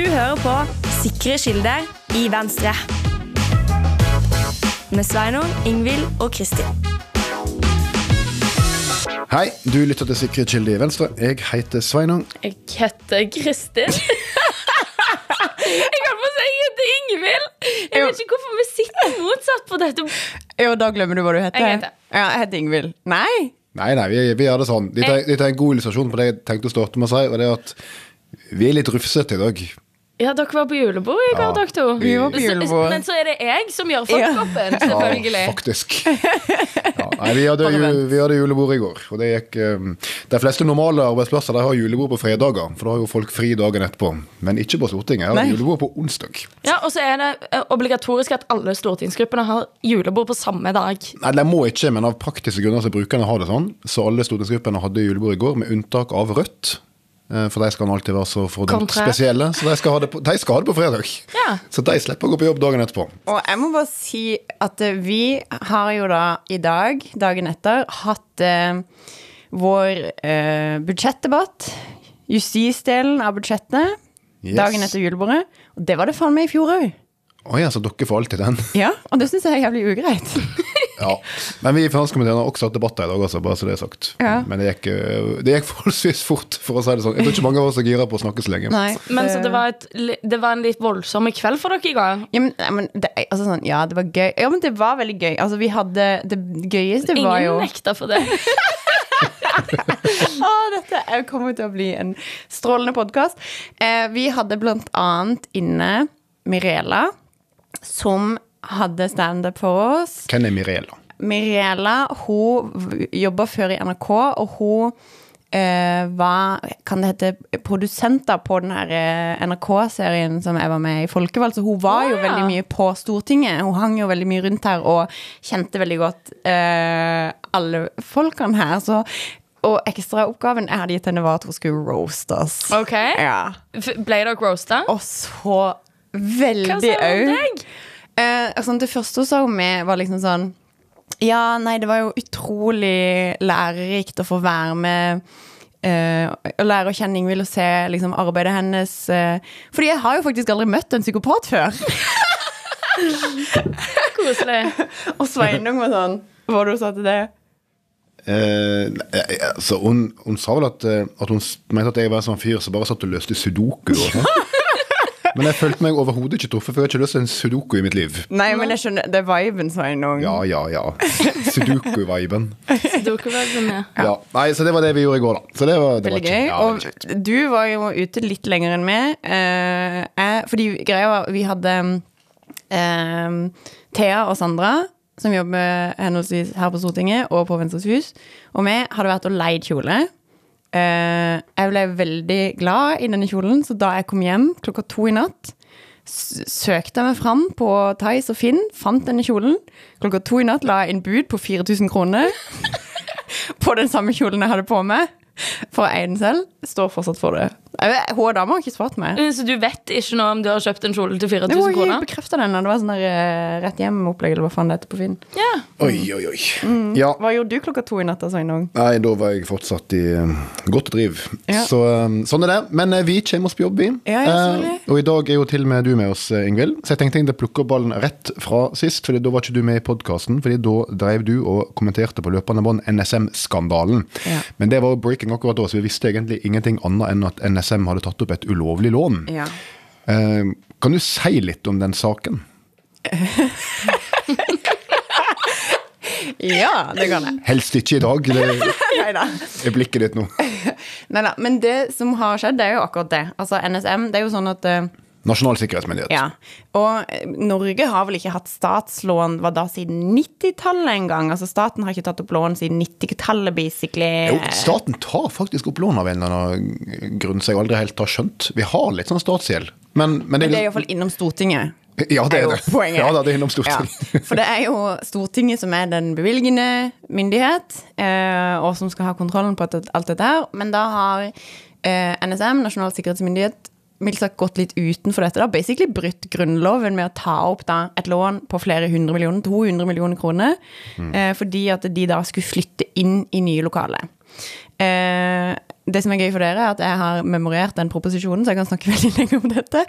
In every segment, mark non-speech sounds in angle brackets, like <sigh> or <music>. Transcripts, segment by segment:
Du hører på Sikre kilder i Venstre. Med Sveinung, Ingvild og Kristin. Hei, du lytter til Sikre kilder i Venstre. Jeg heter Sveinung. Jeg heter Kristin. jeg holdt på å si jeg heter Ingvild. Jeg vet ikke hvorfor vi sitter motsatt på dette. Jo, da glemmer du hva du heter. Jeg heter- Ja, jeg heter Ingvild. Nei! Nei, nei, vi, vi gjør det sånn. Dette, er- dette er en god illustrasjon på det jeg tenkte å starte med å si, og det er at vi er litt rufsete i dag. Ja, dere var på julebord i går, Ja, dere to. vi var på Så- julebord. Men så er det jeg som gjør fuck-upen, selvfølgelig. faktisk. Ja, nei, vi hadde, ju, vi hadde julebord i går, og det gikk um, De fleste normale arbeidsplasser de har julebord på fredager, for da har jo folk fri dagen etterpå. Men ikke på Stortinget. Jeg har julebord på onsdag. Ja, Og så er det eh, obligatorisk at alle stortingsgruppene har julebord på samme dag. Nei, de må ikke, men av praktiske grunner så brukerne har det sånn. Så alle stortingsgruppene hadde julebord i går, med unntak av Rødt. Eh, For de skal nå alltid være så fordømt spesielle, så de skal, ha det på, de skal ha det på fredag. Ja. Så de slipper å gå på jobb dagen etterpå. Og jeg må bare si at eh, vi har jo da i dag, dagen etter, hatt eh, vår eh, budsjettdebatt. Justisdelen av budsjettet. Yes. Dagen etter julebordet. Og det var det faen meg i fjor òg. Å ja, så dere får alltid den. Ja, og det syns jeg er jævlig ugreit. <laughs> Ja. Men vi i finanskomiteen har også hatt debatter i dag, altså, bare så det er sagt. Ja. Men det gikk, eh, det gikk <laughs> forholdsvis fort, for å si det sånn. Jeg tror ikke mange av oss er gira på å snakke så lenge. Nei. Men så det var, et, det var en litt voldsom kveld for dere i går. Ja, men, men det, altså sånn, ja, det var gøy. Ja, men det var veldig gøy. Altså, vi hadde Det gøyeste var jo Ingen nekta for det. <laughs> <laughs> oh, dette er- kommer til å bli en strålende podkast. Eh, vi hadde blant annet inne Mirela, som hadde standup for oss. Hvem er Mirela? Mirela hun jobba før i NRK, og hun eh, var kan det hete, produsenter på den her eh, NRK-serien som jeg var med i Folkevalg. Så hun var jo ja. veldig mye på Stortinget. Hun hang jo veldig mye rundt her og kjente veldig godt eh, alle folkene her. Så, og ekstraoppgaven jeg hadde gitt henne, var at hun skulle roaste oss. Ok Ja. Ble dere roasta? Og så Hva veldig sa hun om òg. Eh, altså, det første hun sa om meg, var liksom sånn Ja, nei, det var jo utrolig lærerikt å få være med. eh, å lære å kjenne Ingvild og se liksom, arbeidet hennes. eh, fordi jeg har jo faktisk aldri møtt en psykopat før. <laughs> Koselig. og Sveinung var sånn Hva var det hun sa til det? Eh, altså, hun, hun sa vel at, at hun mente at jeg var en sånn fyr som bare satt og løste sudoku. Og sånn. <laughs> Men jeg følte meg overhodet ikke truffet, for jeg har ikke lyst til en sudoku i mitt liv. Nei, men jeg skjønner, det er viben, som er noen Ja, ja, ja. Sudoku-viben. Sudoku-viben, ja. Ja. Nei, så det var det vi gjorde i går, da. Så det var, det var gøy. Ja, og du var jo ute litt lenger enn meg. Uh, jeg, fordi greia var Vi hadde um, Thea og Sandra, som jobber henholdsvis her på Stortinget og på Venstres hus, og vi hadde vært og leid kjole. Eh, jeg ble veldig glad i denne kjolen, så da jeg kom hjem klokka to i natt, søkte jeg meg fram på Thais og Finn, fant denne kjolen. Klokka to i natt la jeg inn bud på 4000 kroner <laughs> på den samme kjolen jeg hadde på meg. For å selv. Står fortsatt for det. Hun dama har ikke svart meg. Så du vet ikke nå om du har kjøpt en kjole til 4000 kroner? Jo, jeg bekrefta den. Det var sånn der eh, rett hjem-opplegg, eller hva faen det heter på Finn. Ja. Oi, oi, oi. Ja. Hva gjorde du klokka to i natt? Sveinung? Nei, da var jeg fortsatt i eh, godt driv. Ja. Så eh, sånn er det. Men vi kommer oss på jobb, vi. Ja. Eh, og i dag er jo til og med du med oss, Ingvild. Så jeg tenkte jeg plukker ballen rett fra sist, Fordi da var ikke du med i podkasten. Fordi da drev du og kommenterte på løpende bånd NSM-skandalen. Ja. Men det var jo breaking akkurat da, så vi visste egentlig ingenting annet enn at NSM hadde tatt opp et ulovlig lån. Ja. Eh, kan du si litt om den saken? <laughs> ja, det kan jeg. Helst ikke i dag. Det <laughs> er blikket ditt nå. <laughs> Neida. Men det som har skjedd, det er jo akkurat det. Altså NSM, det er jo sånn at eh, Nasjonal sikkerhetsmyndighet. Ja. Og eh, Norge har vel ikke hatt statslån hva da siden 90-tallet engang? Altså staten har ikke tatt opp lån siden 90-tallet, basically. Jo, staten tar faktisk opp lån av en eller annen grunn som jeg aldri helt har skjønt. Vi har litt sånn statsgjeld. Men, men Men det er det, iallfall innom Stortinget. Ja, det er er det. poenget. Ja, det er innom Stortinget. Ja, for det er jo Stortinget som er den bevilgende myndighet, eh, og som skal ha kontrollen på alt dette her. Men da har eh, NSM, Nasjonal sikkerhetsmyndighet, mildt sagt gått litt utenfor dette. da, Basically brutt Grunnloven med å ta opp da et lån på flere hundre millioner, 200 millioner kroner, eh, fordi at de da skulle flytte inn i nye lokaler. Eh, det som er gøy for dere, er at jeg har memorert den proposisjonen, så jeg kan snakke <laughs> veldig lenge om dette.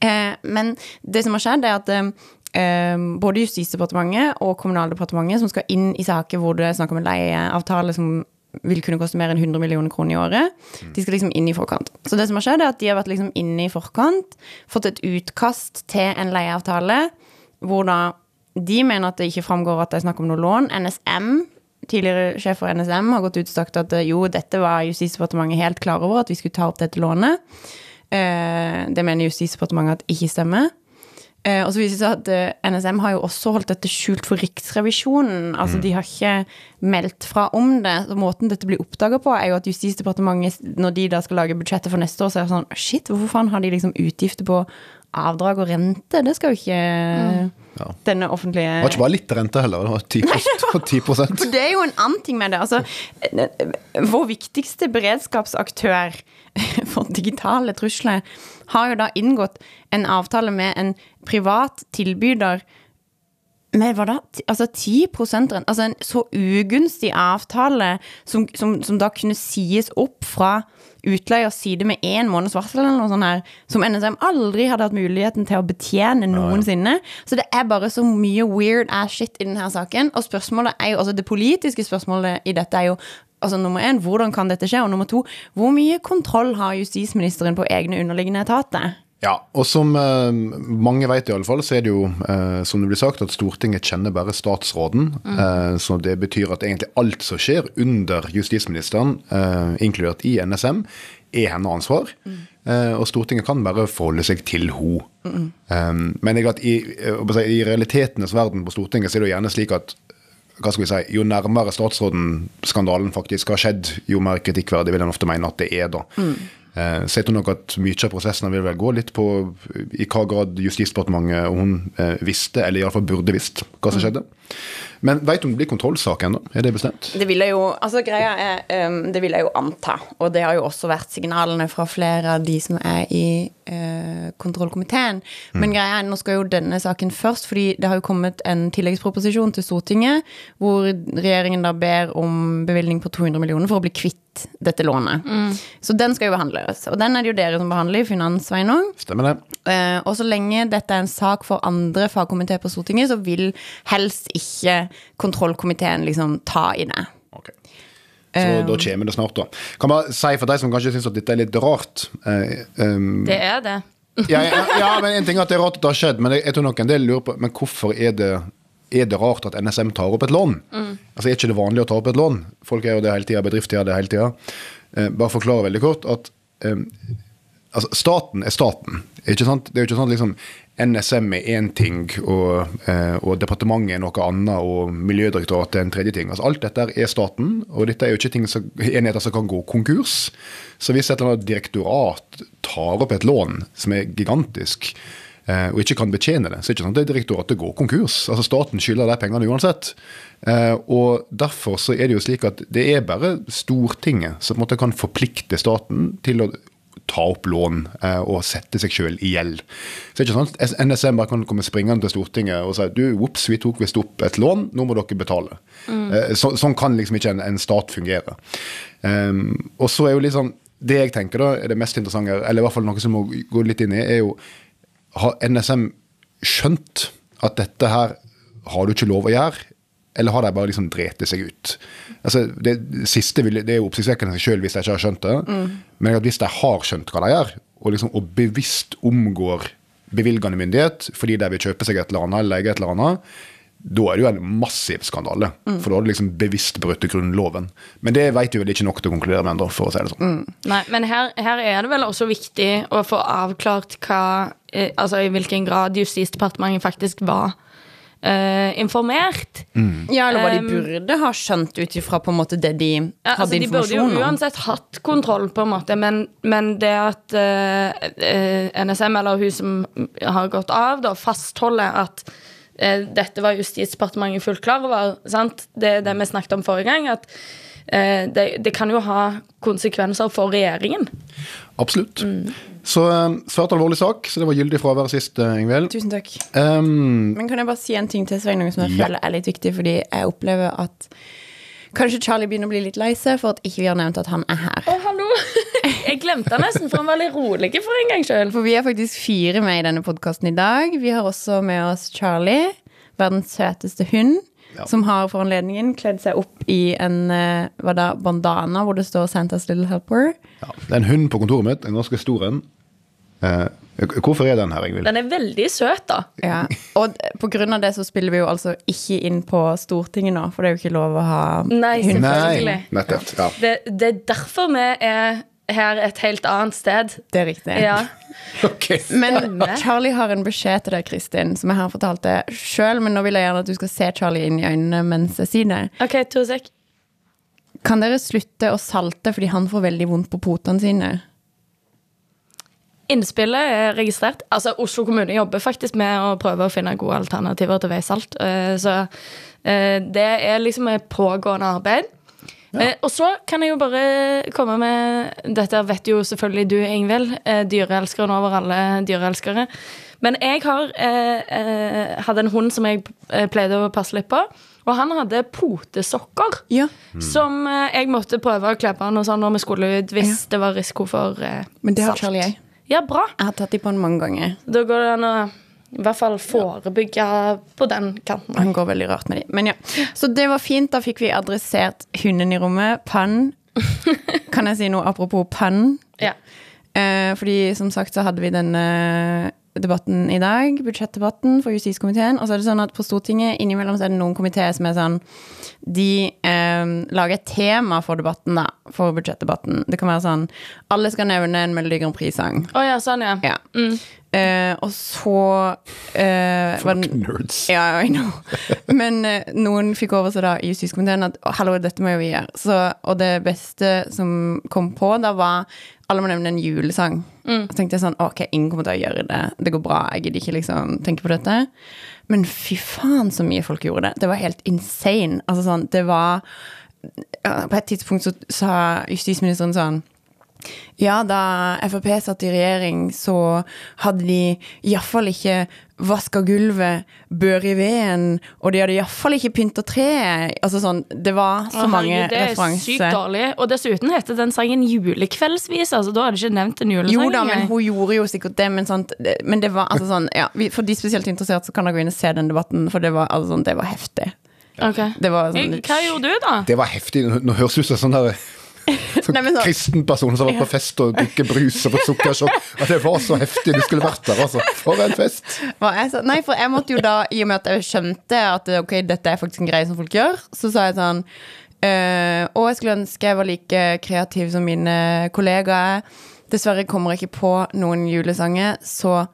Eh, men det som har skjedd, er at eh, både Justisdepartementet og Kommunaldepartementet, som skal inn i saker hvor det er snakk om en leieavtale som vil kunne koste mer enn 100 millioner kroner i året, de skal liksom inn i forkant. Så det som har skjedd, er at de har vært liksom inne i forkant, fått et utkast til en leieavtale, hvor da de mener at det ikke framgår at det er snakk om noe lån. NSM tidligere sjef for NSM har gått ut og sagt at eh, jo, dette var Justisdepartementet helt klar over, at vi skulle ta opp dette lånet. Eh, det mener Justisdepartementet at ikke stemmer. Eh, og så viser det seg at eh, NSM har jo også holdt dette skjult for Riksrevisjonen. Altså de har ikke meldt fra om det. Så måten dette blir oppdaga på, er jo at Justisdepartementet, når de da skal lage budsjettet for neste år, så er det sånn Shit, hvorfor faen har de liksom utgifter på avdrag og rente? Det skal jo ikke Ja. denne offentlige Det var ikke bare litt rente heller, det var 10, 10 <laughs> For det er jo en annen ting med det. Altså, eh, vår viktigste beredskapsaktør <laughs> for digitale trusler har jo da inngått en avtale med en privat tilbyder med hva da? Altså 10 rente. Altså en så ugunstig avtale som, som, som da kunne sies opp fra utleiers side med én måneds varsel, eller noe sånt her, som NSM aldri hadde hatt muligheten til å betjene noensinne. Så det er bare så mye weird ass shit i denne saken. Og spørsmålet er jo, altså det politiske spørsmålet i dette er jo altså nummer én, hvordan kan dette skje? Og nummer to, hvor mye kontroll har justisministeren på egne underliggende etater? Ja, og som eh, mange vet i alle fall, så er det jo, eh, som det blir sagt, at Stortinget kjenner bare statsråden. Eh, så det betyr at egentlig alt som skjer under justisministeren, eh, inkludert i NSM, er hennes ansvar. Eh, og Stortinget kan bare forholde seg til henne. Eh, men jeg, at i, i realitetenes verden på Stortinget så er det jo gjerne slik at hva skal vi si, jo nærmere statsråden skandalen faktisk har skjedd, jo mer kritikkverdig vil en ofte mene at det er. da. Eh, Så jeg tror nok at mye av prosessen vil vel gå litt på i hva grad Justisdepartementet og hun eh, visste, eller iallfall burde visst, hva som skjedde. Men veit du om det blir kontrollsak ennå? Er det bestemt? Det vil jeg jo, altså greia er, ehm, det vil jeg jo anta, og det har jo også vært signalene fra flere av de som er i eh, kontrollkomiteen. Men greia er, nå skal jo denne saken først, fordi det har jo kommet en tilleggsproposisjon til Stortinget, hvor regjeringen da ber om bevilgning på 200 millioner for å bli kvitt dette lånet. Så den skal jo behandles, og den er det jo dere som behandler i Finansveinung. Stemmer det? Eh, og så lenge dette er en sak for andre fagkomiteer på Stortinget, så vil helst ikke kontrollkomiteen liksom ta i det. Ok. Så da kommer det snart, da. Kan bare si for deg som kanskje syns at dette er litt rart eh, um, Det er det. <laughs> ja, ja, ja, men en ting er at det er rart at det har skjedd, men jeg, jeg tror nok en del lurer på Men hvorfor er det, er det rart at NSM tar opp et lån? Altså Er ikke det vanlig å ta opp et lån? Folk gjør jo det hele tida, bedrifter gjør det hele tida. Uh, bare forklare veldig kort at um, altså, staten er staten. Ikke sant? Det er jo ikke sånn liksom, NSM er én ting, og, eh, og departementet er noe annet, og Miljødirektoratet er en tredje ting. Altså, alt dette er staten, og dette er jo ikke som, enheter som kan gå konkurs. Så hvis et eller annet direktorat tar opp et lån som er gigantisk, eh, og ikke kan betjene det, så er det ikke sånn at det direktoratet går konkurs. Altså Staten skylder de pengene uansett. Eh, og Derfor så er det jo slik at det er bare Stortinget som på en måte kan forplikte staten til å ta opp lån eh, og sette seg sjøl i gjeld. Så det er ikke sånn at NSM bare kan komme springende til Stortinget og si du, ops, vi tok visst opp et lån, nå må dere betale. Eh, så, sånn kan liksom ikke en, en stat fungere. Um, og så er jo liksom Det jeg tenker da er det mest interessante, eller i hvert fall noe som må gå litt inn i, er jo Har NSM skjønt at dette her har du ikke lov å gjøre? Eller har de bare liksom drept seg ut? Altså, det, siste vil, det er jo oppsiktsvekkende selv hvis de ikke har skjønt det. Men at hvis de har skjønt hva de gjør, og, liksom, og bevisst omgår bevilgende myndighet fordi de vil kjøpe seg et eller annet eller leie et eller annet, da er det jo en massiv skandale. For da har du liksom bevisst brutt Grunnloven. Men det vet vi vel ikke nok til å konkludere med ennå, for å si det sånn. Nei, men her, her er det vel også viktig å få avklart hva eh, Altså i hvilken grad Justisdepartementet faktisk var eh, informert. Ja, eller hva de burde ha skjønt ut ifra på en måte det de Ja, hadde altså, de burde jo uansett hatt kontroll, på en måte, men, men det at uh, eh, NSM, eller hun som har gått av, da, fastholder at uh, dette var Justisdepartementet fullt klar over. Sant? Det er det vi snakket om forrige gang. at eh, det, det kan jo ha konsekvenser for regjeringen. Absolutt. Så eh, svært alvorlig sak, så det var gyldig fravær sist, eh, Ingvild. Tusen takk. Um, Men kan jeg bare si en ting til Svein, noe som jeg Ja. føler er litt viktig, fordi jeg opplever at Kanskje Charlie begynner å bli litt lei seg for at ikke vi har nevnt at han er her. Å, hallo! <laughs> Jeg glemte han nesten, for han var litt rolig for en gang sjøl. For vi er faktisk fire med i denne podkasten i dag. Vi har også med oss Charlie, verdens søteste hund. Ja. Som har for anledningen kledd seg opp i en eh, hva da, bandana hvor det står 'Santas Little Helper'. Ja. Det er en hund på kontoret mitt, en ganske stor en. Eh, hvorfor er den her, Ingvild? Den er veldig søt, da. Ja. Og pga. på grunn av det så spiller vi jo altså ikke inn på Stortinget nå, for det er jo ikke lov å ha Nei, selvfølgelig. Nei, nettopp. Ja. Det, det er derfor vi er her et helt annet sted. Det er riktig. Ja. <laughs> okay. Men Charlie har en beskjed til deg, Kristin, som jeg har fortalt deg sjøl. Men nå vil jeg gjerne at du skal se Charlie inn i øynene mens jeg sier det. OK, to sek. Kan dere slutte å salte fordi han får veldig vondt på potene sine? Innspillet er registrert. Altså, Oslo kommune jobber faktisk med å prøve å finne gode alternativer til veisalt. Eh, Så eh, det er liksom et pågående arbeid. Ja. Og så kan jeg jo bare komme med Dette vet jo selvfølgelig du, Ingvild. eh, Dyreelskeren over alle dyreelskere. Men jeg har eh, eh, hadde en hund som jeg eh, pleide å passe litt på. Og han hadde potesokker. Ja. Som eh, jeg måtte prøve å kle på han og sånn når vi skulle ut, hvis det var risiko for eh, Men det har salt. Jeg. Ja, bra. Jeg har tatt de på han mange ganger. Da går det an å i hvert fall forebygge på den kanten. Han går veldig rart med de. Men ja. Så det var fint. Da fikk vi adressert hunden i rommet. Pann. <laughs> Kan jeg si noe apropos pann? Ja. Eh, fordi som sagt så hadde vi denne debatten i dag, budsjettdebatten for justiskomiteen. Og så er det sånn at på Stortinget innimellom så er det noen komiteer som er sånn De eh, lager et tema for debatten, da. For budsjettdebatten. Det kan være sånn Alle skal nevne en Melodi Grand Prix-sang. Å ja, sånn, ja. Ja. Eh, og så eh, Fuck den- Nerds. Ja, I know. <laughs> Men eh, noen fikk over seg da i justiskomiteen at «Å, hallo, dette må jo vi gjøre. Så, og det beste som kom på da, var alle må nevne en julesang. Og så tenkte jeg sånn, ok, ingen kommer til å gjøre det. Det går bra, jeg gidder ikke liksom tenke på dette. Men fy faen så mye folk gjorde det. Det var helt insane. Altså sånn, det var På et tidspunkt så sa justisministeren sånn ja, da Frp satt i regjering, så hadde de iallfall ikke vaska gulvet, bør i veden, og de hadde iallfall ikke pynta treet. Altså sånn, det var så Å, mange referanser. det er sykt dårlig. Og dessuten heter den sangen Julekveldsvis. Altså, da er det ikke nevnt en julesang. Jo da, men hun gjorde jo sikkert det, men, sant, det- men det var altså sånn ja, For de spesielt interessert, så kan dere gå inn og se den debatten, for det var, altså, sånn, det var heftig. Okay. Det var sånn Hva gjorde du, da? Det var heftig. Nå høres det ut som sånn der sånn så- kristen person som har vært på fest og drukket brus og fått sukkersjokk. At det var så heftig. Du skulle vært der, altså. For en fest. Nei, for jeg måtte jo da, i og med at jeg skjønte at ok, dette er faktisk en greie som folk gjør, så sa jeg sånn eh, Og jeg skulle ønske jeg var like kreativ som mine kollegaer. Dessverre kommer jeg ikke på noen julesanger, så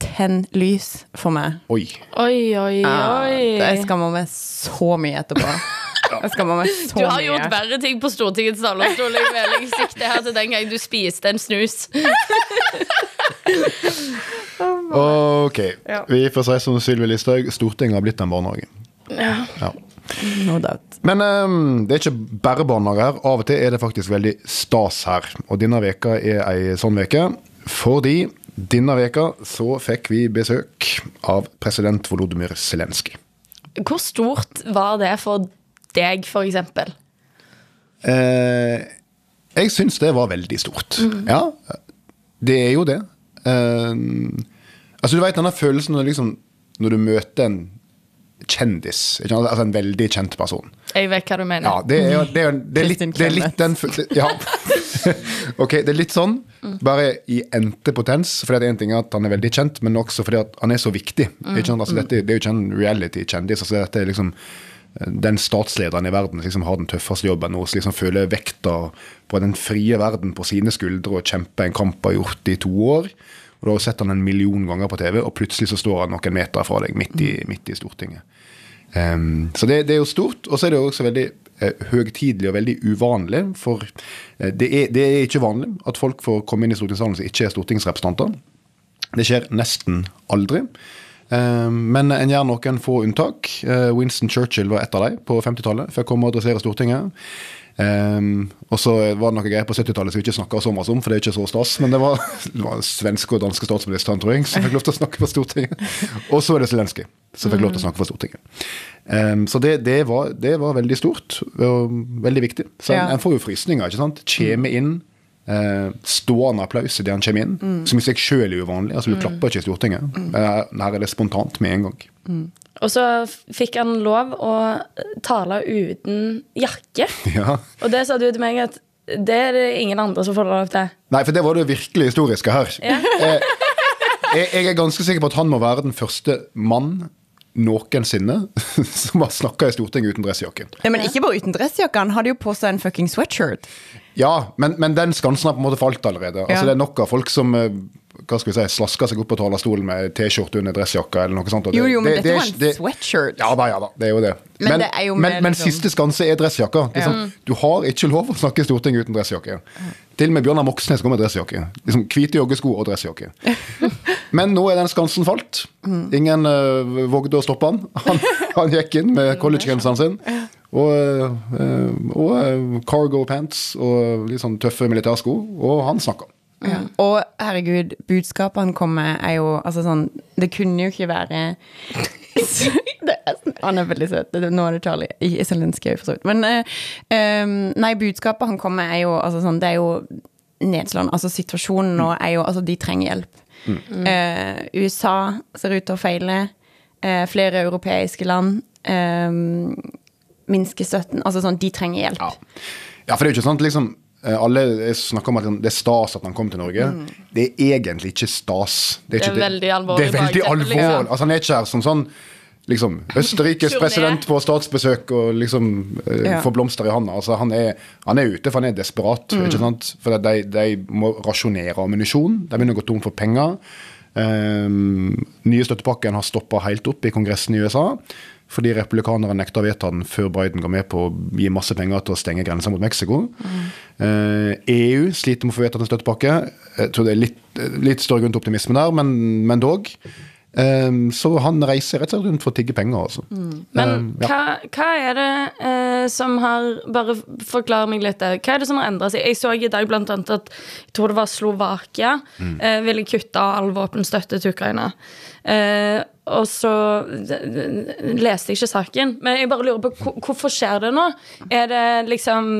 tenn lys for meg. Oi. Oi, oi, oi. oi. Jeg skammer meg så mye etterpå. Jeg skammer meg så Du har mye. gjort verre ting på Stortingets talerstol. Jeg vil ikke sikte her til den gang du spiste en snus. Ok. Vi får si som Sylvi Listhaug, Stortinget har blitt en barnehage. Ja. No doubt. Men um, det er ikke bare barnehage her. Av og til er det faktisk veldig stas her. Og denne veka er ei sånn veke, fordi denne veka så fikk vi besøk av president Volodymyr Zelenskyj. Hvor stort var det for deg, for eksempel? Eh, jeg syns det var veldig stort. Ja, det er jo det. Eh, altså Du vet denne følelsen når, liksom, når du møter en kjendis, ikke altså en veldig kjent person. Jeg vet hva du mener. Ja, det er, det er, det er, litt, det er litt den Ja. <laughs> ok, det er litt sånn, bare i ente potens. Fordi er en ting at han er veldig kjent, men også fordi at han er så viktig. Ikke? Altså, dette, det er jo ikke en reality-kjendis. Altså, dette er liksom den statslederen i verden som liksom har den tøffeste jobben og som liksom føler vekta på den frie verden på sine skuldre og kjemper en kamp har gjort i to år. Og Du har sett han en million ganger på TV, og plutselig så står han noen meter fra deg midt i, midt i Stortinget. Um, så det, det er jo stort, og så er det jo også veldig eh, høytidelig og veldig uvanlig. For eh, det, er, det er ikke vanlig at folk får komme inn i stortingssalen som ikke er stortingsrepresentanter. Det skjer nesten aldri. Ehm, men en gjør noen få unntak. Eh, Winston Churchill var et av dem på 50-tallet. før jeg kom og adressere Stortinget. Um, og så var det noen greier på 70-tallet som vi ikke snakka så mye om, for det er ikke så stas. Men det var, <laughs> det var svenske og danske statsministeren, tror jeg, som fikk lov til å snakke på Stortinget. <laughs> Og så er det Zelenskyj som fikk lov til å snakke på Stortinget. Um, så det, det, var, det var veldig stort og veldig viktig. Så Ja. en, får jo frysninger, ikke sant. Kjeme inn eh, stående applaus idet han kommer inn, som i seg sjøl er uvanlig. Altså, du klapper ikke i Stortinget. Mm. her er det spontant med en gang. Og så fikk han lov å tale uten jakke. <laughs> Ja. Og det sa du til meg at det er det ingen andre som får lov til. Nei, for det var det virkelig historiske her. Ja. <laughs> jeg, jeg er ganske sikker på at han må være den første mann noensinne <laughs> som har snakka i Stortinget uten dressjakke. Ja, men ikke bare uten dressjakke, han hadde jo på seg en fucking sweatshirt. Ja, men, men den skansen har på en måte falt allerede. Altså, Ja. Det er nok av folk som eh, hva skal vi si, slasker seg opp på talerstolen med T-skjorte under dressjakka eller noe sånt. og Jo, jo, men det- dette det var en det- sweatshirt. Ja da, ja da, det er jo det. Men det er jo men, men liksom- siste skanse er dressjakka. Det sånn, Du har ikke lov å snakke i Stortinget uten dressjakke. Til og med Bjørnar Moxnes går med dressjakke. Liksom Hvite joggesko og dressjakke. <laughs> Men nå er den skansen falt. Ingen uh, vågde å stoppe han. han. <laughs> Han gikk inn med collegegenseren sin. Og, eh, og eh, cargo pants og litt sånn tøffe militærsko, og han snakka. Ja. Og herregud, budskapet han kom med, er jo altså sånn Det kunne jo ikke være <laughs> er, sånn- Han er veldig søt. Nå er det Charlie. Zelenskyj, for så vidt. Men uh, nei, budskapet han kom med, er jo altså sånn Det er jo nedslående. Altså, situasjonen nå er jo Altså, de trenger hjelp. Eh, USA ser ut til å feile. Eh, flere europeiske land Eh, minsker støtten. Altså sånn, de trenger hjelp. Ja. ja, for det er jo ikke sånn liksom eh, alle snakker om at det er stas at han kom til Norge. Det er egentlig ikke stas. Det er ikke veldig alvorlig Det er veldig alvorlig. liksom. Altså, han er ikke her som sånn liksom, Østerrikes president på statsbesøk og liksom eh, Ja. får blomster i handa. Altså, han, er, han er ute, for han er desperat. Ikke sant? For de, de må rasjonere ammunisjon. De begynner å gå tom for penger. Um, nye støttepakken har stoppa helt opp i Kongressen i USA. Fordi republikanere nekta å vedta den før Biden ga med på å gi masse penger til å stenge grensa mot Mexico. Eh, EU sliter med å få vedtatt en støttepakke. Jeg tror det er litt, litt større grunn til optimisme der, men, men dog. Eh, så han reiser rett og slett rundt for å tigge penger, altså. Men um, ja. hva, hva er det uh, som har Bare forklar meg litt. der. Hva er det som har endra seg? Jeg så i dag blant annet at jeg tror det var Slovakia Mm. uh, ville kutte all våpenstøtte til Ukraina. Uh, og så leste jeg ikke saken. Men jeg bare lurer på hvorfor skjer det nå? Er det liksom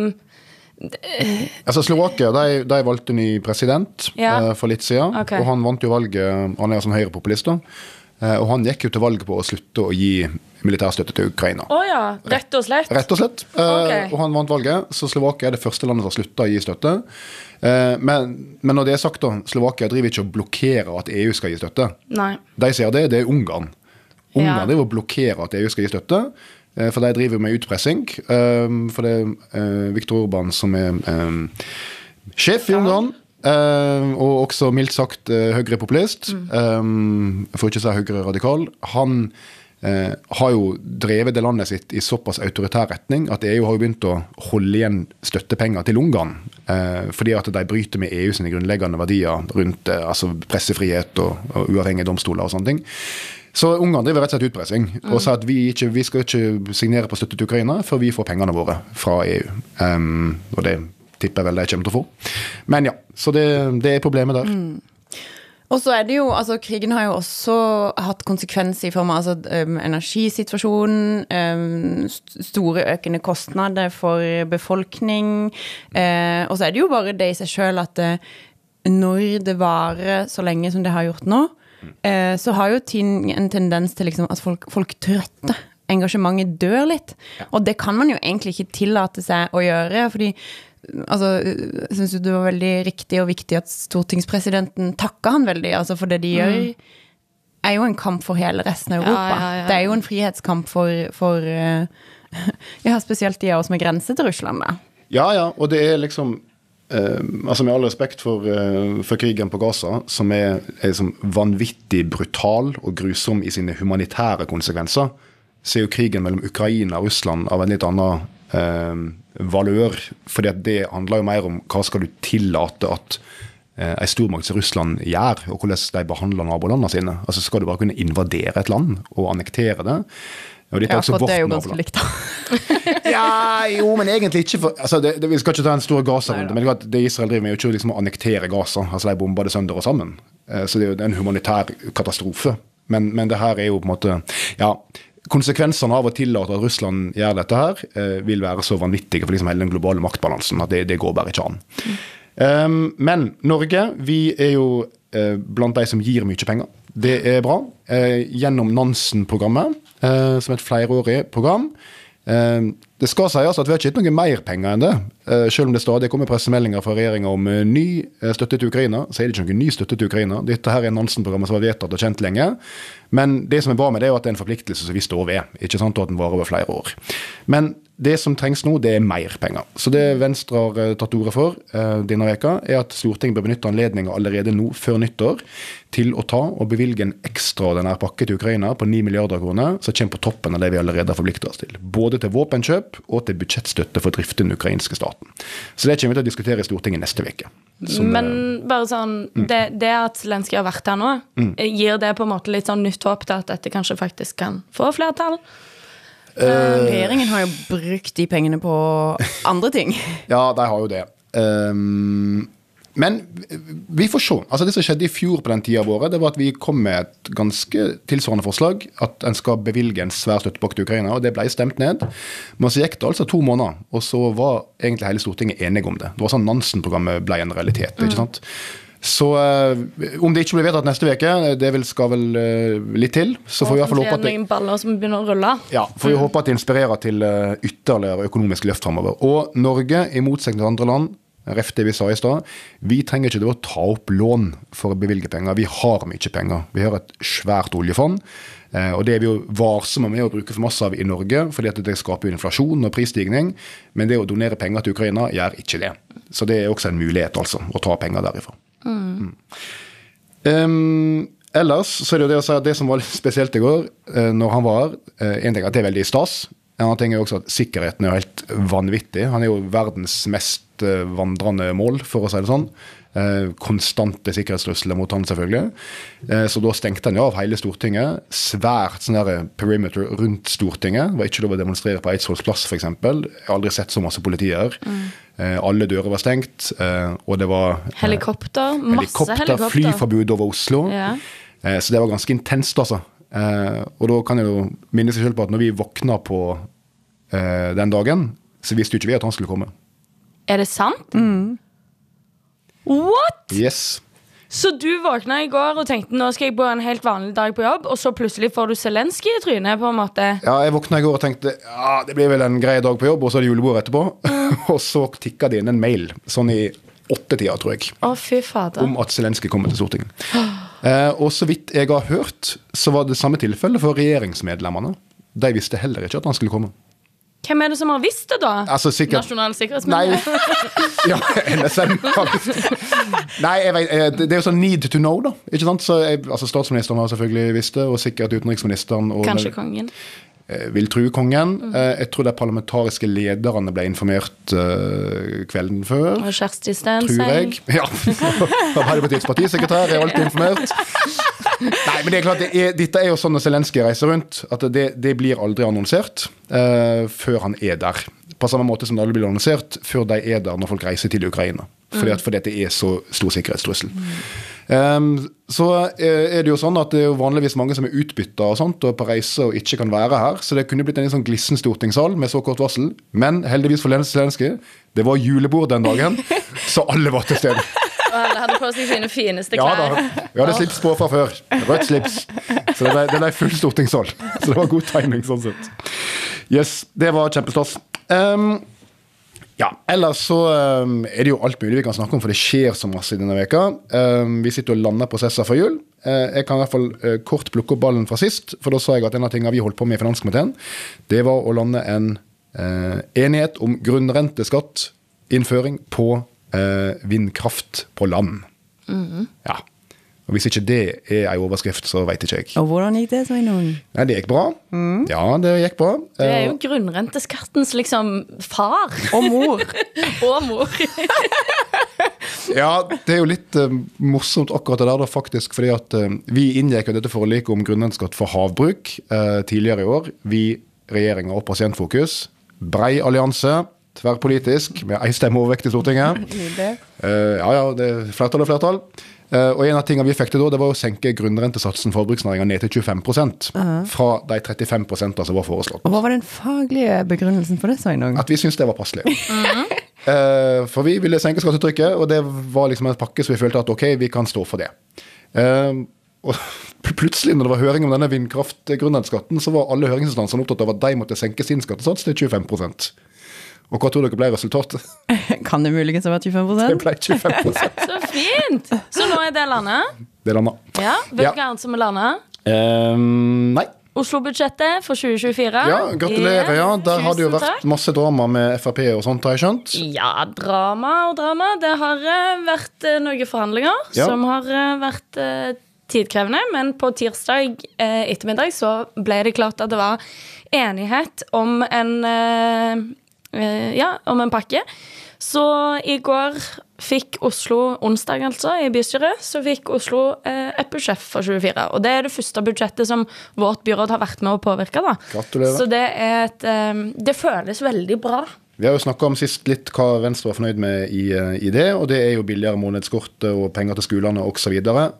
Altså Slovakia de, de valgte ny president Ja. eh, for litt siden. Okay. Og han vant jo valget. Han er sånn høyrepopulist. Eh, og han gikk jo til valg på å slutte å gi militærstøtte til Ukraina. Oh ja, rett og slett? Rett og slett. Eh, Ok. Og han vant valget, så Slovakia er det første landet som har slutta å gi støtte. Men, men når det er sagt, da, Slovakia driver ikke og blokkerer at EU skal gi støtte. Nei. De sier det, det er Ungarn. Ungarn Ja. driver og blokkerer at EU skal gi støtte, for de driver med utpressing. eh, For det er eh, Viktor Urban som er eh, sjef i Ungarn. Uh, og også mildt sagt uh, høyrepopulist, Mm. um, for ikke å si høyreradikal. Han uh, har jo drevet det landet sitt i såpass autoritær retning at EU har jo begynt å holde igjen støttepenger til Ungarn. Uh, fordi at de bryter med EU sine grunnleggende verdier rundt eh, altså pressefrihet og, og uavhengige domstoler og sånne ting. Så Ungarn driver rett og slett utpressing og sa at vi, ikke, vi skal ikke signere på støtte til Ukraina før vi får pengene våre fra EU. Um, og det tipper jeg vel de kommer til å få. Men ja, så det, det er problemet der. Og så er det jo, altså Krigen har jo også hatt konsekvenser i form av altså, um, energisituasjonen, um, st- store økende kostnader for befolkning. Uh, og så er det jo bare det i seg sjøl at uh, når det varer så lenge som det har gjort nå, eh, så har jo ting en tendens til liksom at folk, folk trøtter. Engasjementet dør litt. Og det kan man jo egentlig ikke tillate seg å gjøre. fordi altså, jeg syns det var veldig riktig og viktig at stortingspresidenten takka han veldig. altså For det de gjør, er jo en kamp for hele resten av Europa. ja, ja. Det er jo en frihetskamp for, for uh, <laughs> Ja, spesielt de av oss med grense til Russland, da. Ja, ja, og det er liksom altså Med all respekt for, eh, for krigen på Gaza, som er, er liksom vanvittig brutal og grusom i sine humanitære konsekvenser, så er jo krigen mellom Ukraina og Russland av en litt annen eh, valør. fordi det handler jo mer om hva skal du tillate at eh, en stormakt som Russland gjør, og hvordan de behandler nabolandene sine. Altså Skal du bare kunne invadere et land og annektere det? Og dette er Ja, for det er jo ganske likt, da. <laughs> Ja, jo, men egentlig ikke. For, altså, det, det, vi skal ikke ta en stor Gaza-runde, men det, det Israel driver med, er jo ikke liksom å annektere Gaza. Altså, De bomber det sønder og sammen. Eh, Så det er jo en humanitær katastrofe. Men, men det her er jo på en måte Ja. Konsekvensene av å tillate at Russland gjør dette her, eh, vil være så vanvittige for liksom hele den globale maktbalansen at det, det går bare ikke an. Um, men Norge, vi er jo eh, blant de som gir mye penger. Det er bra. Eh, gjennom Nansen-programmet, som er et flerårig program. Det skal sies at vi har ikke gitt noe mer penger enn det. Eh, selv om det stadig kommer pressemeldinger fra regjeringa om eh, ny eh, støtte til Ukraina, så er det ikke noen ny støtte til Ukraina. Dette her er Nansen-programmet som var vedtatt og kjent lenge. Men det som er bra med det, er at det er en forpliktelse som vi står ved, ikke sant, og at den varer over flere år. Men det som trengs nå, det er mer penger. Så det Venstre har tatt til orde for eh, denne veka, er at Stortinget bør benytte anledninga allerede nå, før nyttår, til å ta og bevilge en ekstraordinær pakke til Ukraina på 9 milliarder kroner, som kommer på toppen av det vi allerede har forplikta oss til. Både til våpenkjøp og til budsjettstøtte for å drifte den ukrainske staten. Så det kommer vi til å diskutere i Stortinget neste uke. Som, Men eh, bare sånn det, det at Zelenskyj har vært her nå, gir det på en måte litt sånn nytt håp til at dette kanskje faktisk kan få flertall? Regjeringen har jo brukt de pengene på andre ting. <laughs> Ja, de har jo det. Um, men vi får se. Altså Det som skjedde i fjor på den tida av året, det var at vi kom med et ganske tilsvarende forslag. At en skal bevilge en svær støttepakke til Ukraina, og det ble stemt ned. Men så gikk det altså to måneder, og så var egentlig hele Stortinget enige om det. Det var sånn Nansen-programmet ble en realitet. ikke sant? Så eh, om det ikke blir vedtatt neste uke, det skal vel eh, litt til. Så får vi i hvert fall håpe at det, baller som begynner å rulle. ja, får vi håpe at det inspirerer til eh, ytterligere økonomisk løft framover. Og Norge, i motsetning til andre land, ref det vi sa i stad, vi trenger ikke det å ta opp lån for å bevilge penger. Vi har mye penger. Vi har et svært oljefond. eh, Og det er vi jo varsomme med å bruke for masse av i Norge, fordi at det skaper jo inflasjon og prisstigning. Men det å donere penger til Ukraina gjør ikke det. Så det er også en mulighet, altså, å ta penger derifra. Mm. Um, ellers så er det jo det å si at det som var litt spesielt i går, eh, når han var her eh, En ting er at det er veldig stas. En annen ting er også at sikkerheten er helt vanvittig. Han er jo verdens mest eh, vandrende mål, for å si det sånn. Eh, konstante sikkerhetstrusler mot han, selvfølgelig. Eh, så da stengte han jo av hele Stortinget. Svært sånn perimeter rundt Stortinget. Var ikke lov å demonstrere på Eidsvolls plass, f.eks. Jeg har aldri sett så masse politi her. Mm. alle dører var stengt, og det var Helikopter. Masse helikopter, helikopter. flyforbud over Oslo. Ja. Så det var ganske intenst, altså. Og da kan jeg jo minne seg selv på at når vi våkna på den dagen, så visste jo ikke vi at han skulle komme. Er det sant? What?! Yes. Så du våkna i går og tenkte nå skal jeg på en helt vanlig dag på jobb, og så plutselig får du Zelenskyj i trynet? på en måte Ja, jeg våkna i går og tenkte ja, det blir vel en grei dag på jobb, og så er det julebord etterpå. <laughs> og så tikka det inn en mail, sånn i åttetida, tror jeg, Å, fy fader. om at Zelenskyj kommer til Stortinget. Eh, og så vidt jeg har hørt, så var det samme tilfelle for regjeringsmedlemmene. De visste heller ikke at han skulle komme. Hvem er det som har visst det, da? Altså sikkert Nasjonal Nei. <laughs> Ja, NSM. faktisk. Nei, jeg vet, eh, det er jo sånn need to know, da. Ikke sant? Så jeg, altså Statsministeren har selvfølgelig visst det, og sikkert utenriksministeren. Og Kanskje kongen. eh, vil true kongen. Mm. Jeg tror de parlamentariske lederne ble informert eh, kvelden før. Og Kjersti Tror Stenseng. jeg. Ja. <laughs> Arbeiderpartiets partisekretær er alltid informert. <laughs> Nei, men det er klart, det er, dette er jo sånn når Zelenskyj reiser rundt, at det, det blir aldri annonsert uh, før han er der. På samme måte som det aldri blir annonsert før de er der når folk reiser til Ukraina. Fordi, at, fordi at det er så stor sikkerhetstrussel. Um, så eh, er det jo sånn at det er jo vanligvis mange som er utbytta og sånt, og på reise og ikke kan være her. Så det kunne blitt en sånn glissen stortingssal med så kort varsel. Men heldigvis for Zelenskyj, det var julebord den dagen, så alle var til stede. Og alle hadde på seg sine fineste Ja klær. da, vi hadde slips på fra før. Rødt slips. Så det ble, det ble full stortingssal. Så det var god timing sånn sett. Yes, det var kjempestas. Um, ja, ellers så um, er det jo alt mulig vi kan snakke om, for det skjer så masse i denne veka. Um, vi sitter og lander prosesser for jul. Uh, jeg kan i hvert fall uh, kort plukke opp ballen fra sist, for da sa jeg at en av tingene vi holdt på med i finanskomiteen, det var å lande en uh, enighet om grunnrenteskatt, innføring på vindkraft på land. Ja. Og Hvis ikke det er ei overskrift, så veit ikke jeg. Og hvordan gikk det, Sveinung? Nei, det gikk bra. Ja, det gikk bra. Det er Eh, jo grunnrenteskattens liksom far. Og mor. <laughs> Og mor. <laughs> Ja, det er jo litt uh, morsomt akkurat det der, da, faktisk. fordi at uh, vi inngikk jo dette forliket om grunnrenteskatt for havbruk uh, tidligere i år. Vi, regjeringa og Pasientfokus. Brei allianse, tverrpolitisk, med én stemme overvekt i Stortinget. <laughs> Eh, ja, ja, det er flertall og flertall. Eh, og en av tingene vi fikk til da, det var å senke grunnrentesatsen for forbruksnæringa ned til 25% fra de 35% som var foreslått. Og hva var den faglige begrunnelsen for det, Sveinung? At vi syntes det var passelig. <laughs> Eh, for vi ville senke skattetrykket, og det var liksom en pakke så vi følte at ok, vi kan stå for det. Og <laughs> plutselig, når det var høring om denne vindkraftgrunnrenteskatten, så var alle høringsinstansene opptatt av at de måtte senke sin skattesats til 25 Og hva tror dere ble resultatet? <laughs> Kan det muligens ha vært 25 Det ble 25 <laughs> Så fint! Så nå er det landet. Det landa. Ja, Vet Ja. hva annet som er landet? Um, nei. Oslo-budsjettet for 2024. Ja, gratulerer. Ja, der har det jo vært takk. masse drama med Frp og sånt, har jeg skjønt. Ja, drama og drama. Det har eh, vært eh, noen forhandlinger Ja. som har eh, vært tidkrevende. Men på tirsdag ettermiddag så ble det klart at det var enighet om en Ja, om en pakke. Så i går fikk Oslo, onsdag altså, i bystyret, så fikk Oslo eh, et budsjett for 24. Og det er det første budsjettet som vårt byråd har vært med å påvirke. da. Gratulerer. Så det er et eh, Det føles veldig bra. Vi har jo snakka om sist litt hva Venstre var fornøyd med i, eh, i det, og det er jo billigere månedskort og penger til skolene osv.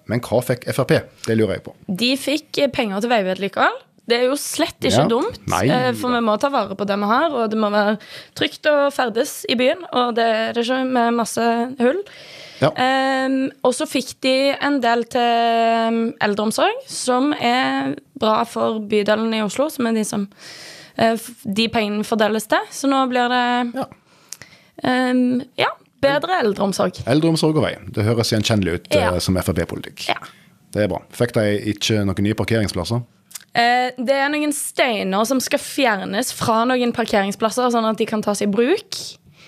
Men hva fikk Frp? Det lurer jeg på. De fikk eh, penger til veivedlikehold. Det er jo slett ikke Ja. dumt, Nei eh, for vi må ta vare på det vi har, og det må være trygt å ferdes i byen, og det er det ikke med masse hull. Ja. Um, og så fikk de en del til eldreomsorg, som er bra for bydelen i Oslo, som er de som eh, de pengene fordeles til. Så nå blir det Ja. Um, ja, bedre eldreomsorg. Eldreomsorg og vei. Det høres gjenkjennelig ut Ja. eh, som Frp-politikk. Ja. Det er bra. Fikk de ikke noen nye parkeringsplasser? Eh, det er noen steiner som skal fjernes fra noen parkeringsplasser, sånn at de kan tas i bruk.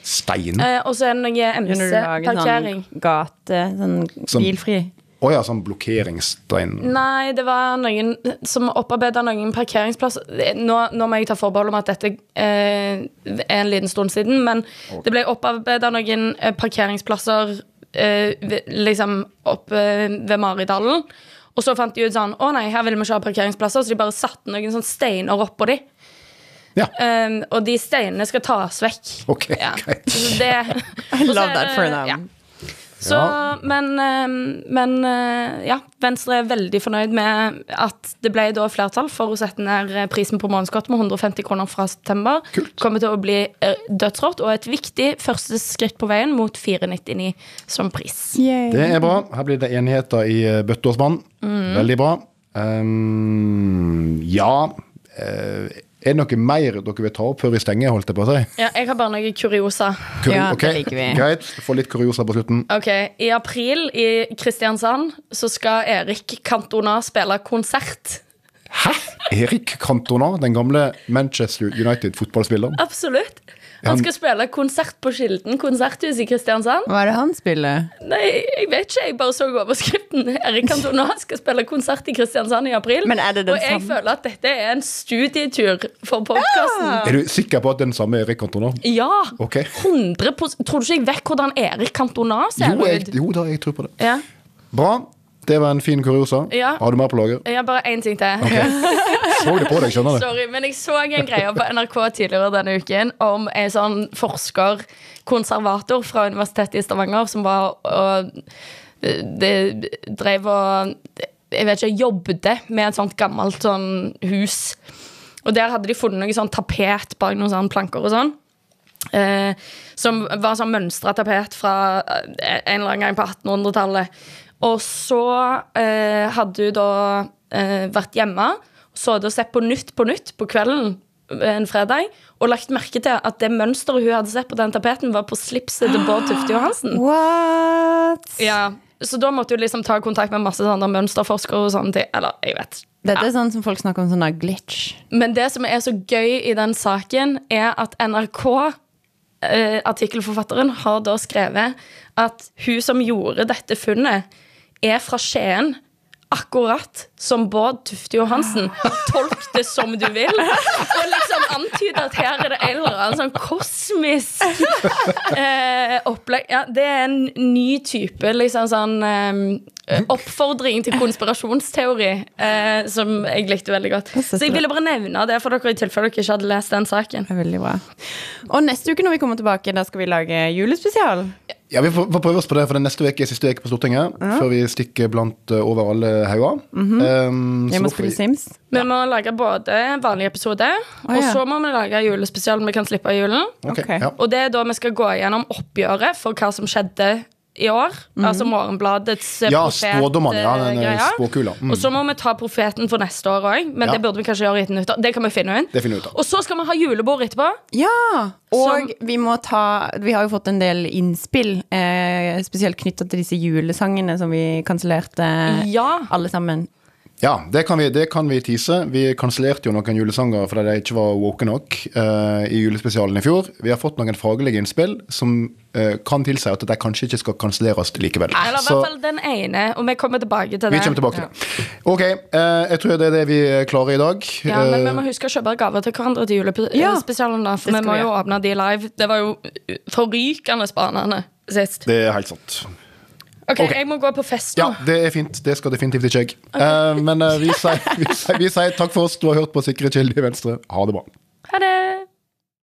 Stein? Eh, og så er det noe lage MC-parkering. sånn gate, sånn Som- bilfri? Å ja, sånn blokkeringsstein. Nei, det var noen som opparbeida noen parkeringsplasser. Nå, nå må jeg ta forbehold om at dette eh, er en liten stund siden, men det ble opparbeida noen eh, parkeringsplasser eh, liksom oppe ved Maridalen. Og så fant de ut sånn Å nei, her vil vi ikke ha parkeringsplasser, så de bare satte noen sånne steiner oppå de. Ja. Um, og de steinene skal tas vekk. Ok, ja. greit. Det, <laughs> I love that for them. Ja. Så, Ja. men, um, men uh, ja, Venstre er veldig fornøyd med at det ble da flertall for å sette ned uh, prisen på månedskort med 150 kroner fra september. Kult. Kommer til å bli uh, dødsrått og et viktig første skritt på veien mot 499 som pris. Det er bra. Her blir det enigheter i eh, bøtte og spann. Mm. Veldig bra. Um, ja eh, Er det noe mer dere vil ta opp før vi stenger, holdt jeg på å si? Ja, jeg har bare noe kuriosa. Kur Ja, okay. det liker vi. Greit. Få litt kuriosa på slutten. Ok, I april i Kristiansand så skal Erik Cantona spille konsert. Hæ? Erik Cantona, den gamle Manchester United-fotballspilleren? Absolutt. Han skal spille konsert på Kilden konserthus i Kristiansand. Hva er det han spiller? Nei, jeg vet ikke, jeg bare så overskriften. <laughs> Erik Cantona skal spille konsert i Kristiansand i april. Men er det den og jeg samme? føler at dette er en studietur for podkasten. Er du sikker på at den samme Erik Cantona? Ja. Okay. 100 Tror du ikke jeg vet hvordan Erik Cantona ser Jo, jeg, ut? jo da, jeg tror på det. Ja. Bra. Det var en fin kuriosa. Ja. Har du mer på lager? Har bare én ting til. <laughs> Så det på deg, skjønner du. Sorry, men jeg så en greie på NRK tidligere denne uken om en sånn forsker, konservator fra Universitetet i Stavanger, som var og det drev og Jeg vet ikke, jobbet med et sånt gammelt sånn hus. Og der hadde de funnet noe sånn tapet bak noen sånne planker og sånn. Eh, som var sånn mønstra tapet fra eh, en eller annen gang på 1800-tallet. Og så eh, hadde hun da eh, vært hjemme, så hadde hun sett på Nytt på Nytt på kvelden en fredag, og lagt merke til at det mønsteret hun hadde sett på den tapeten, var på slipset til Bård Tufte Johansen. What? Ja, så da måtte hun liksom ta kontakt med masse sånne mønsterforskere og sånne ting. Eller, jeg vet. Dette er sånn som folk snakker om sånn glitch. Men det som er så gøy i den saken, er at NRK, eh, artikkelforfatteren, har da skrevet at hun som gjorde dette funnet, er fra Skien. Akkurat som Bård Tufte Johansen. Tolk det som du vil. Og liksom antyde at her er det en eller annen sånn kosmisk eh, opplegg. Ja, det er en ny type liksom sånn eh, oppfordring til konspirasjonsteori, eh, som jeg likte veldig godt. Jeg Så jeg ville bare nevne det for dere i tilfelle dere ikke hadde lest den saken. Det er veldig bra. Og neste uke når vi kommer tilbake, da skal vi lage julespesial. Ja, Vi får, får prøve oss på det, for det neste uke er siste uke på Stortinget. Før vi stikker blant eh, over alle hauger. Um, Jeg må spille vi- Sims. Vi må lage både vanlig episode, og ja. så må vi lage julespesial vi kan slippe av julen. Okay. Okay. Ja. Og det er da vi skal gå gjennom oppgjøret for hva som skjedde i år. Altså Morgenbladets eh, ja, profetgreier. Ja, den eh, spåkula. Mm. Og så må vi ta profeten for neste år òg, men Ja. det burde vi kanskje gjøre etter nyttår. Det kan vi finne ut. Det finner ut av. Og så skal vi ha julebord etterpå. Ja! Og Som- vi må ta Vi har jo fått en del innspill, eh, spesielt knytta til disse julesangene som vi kansellerte Ja. alle sammen. Ja, det kan vi, det kan vi tease. Vi kansellerte jo noen julesanger fordi de ikke var woke nok uh, i julespesialen i fjor. Vi har fått noen faglige innspill som uh, kan tilsi at de kanskje ikke skal kanselleres likevel. Eller i hvert fall den ene, og vi kommer tilbake til det. vi kommer tilbake til det. Ok, uh, jeg tror det er det vi klarer i dag. Ja, men vi må huske å kjøpe gaver til hverandre til julespesialen. da For vi må jo åpne de live. Det var jo forrykende spennende sist. det er helt sant. Ok, jeg må gå på fest nå. Ja, det er fint. Det skal definitivt ikke jeg. Men uh, vi sier, <laughs> vi, sier, vi sier takk for oss. Du har hørt på Sikre kilder i Venstre. Ha det bra. Ha det.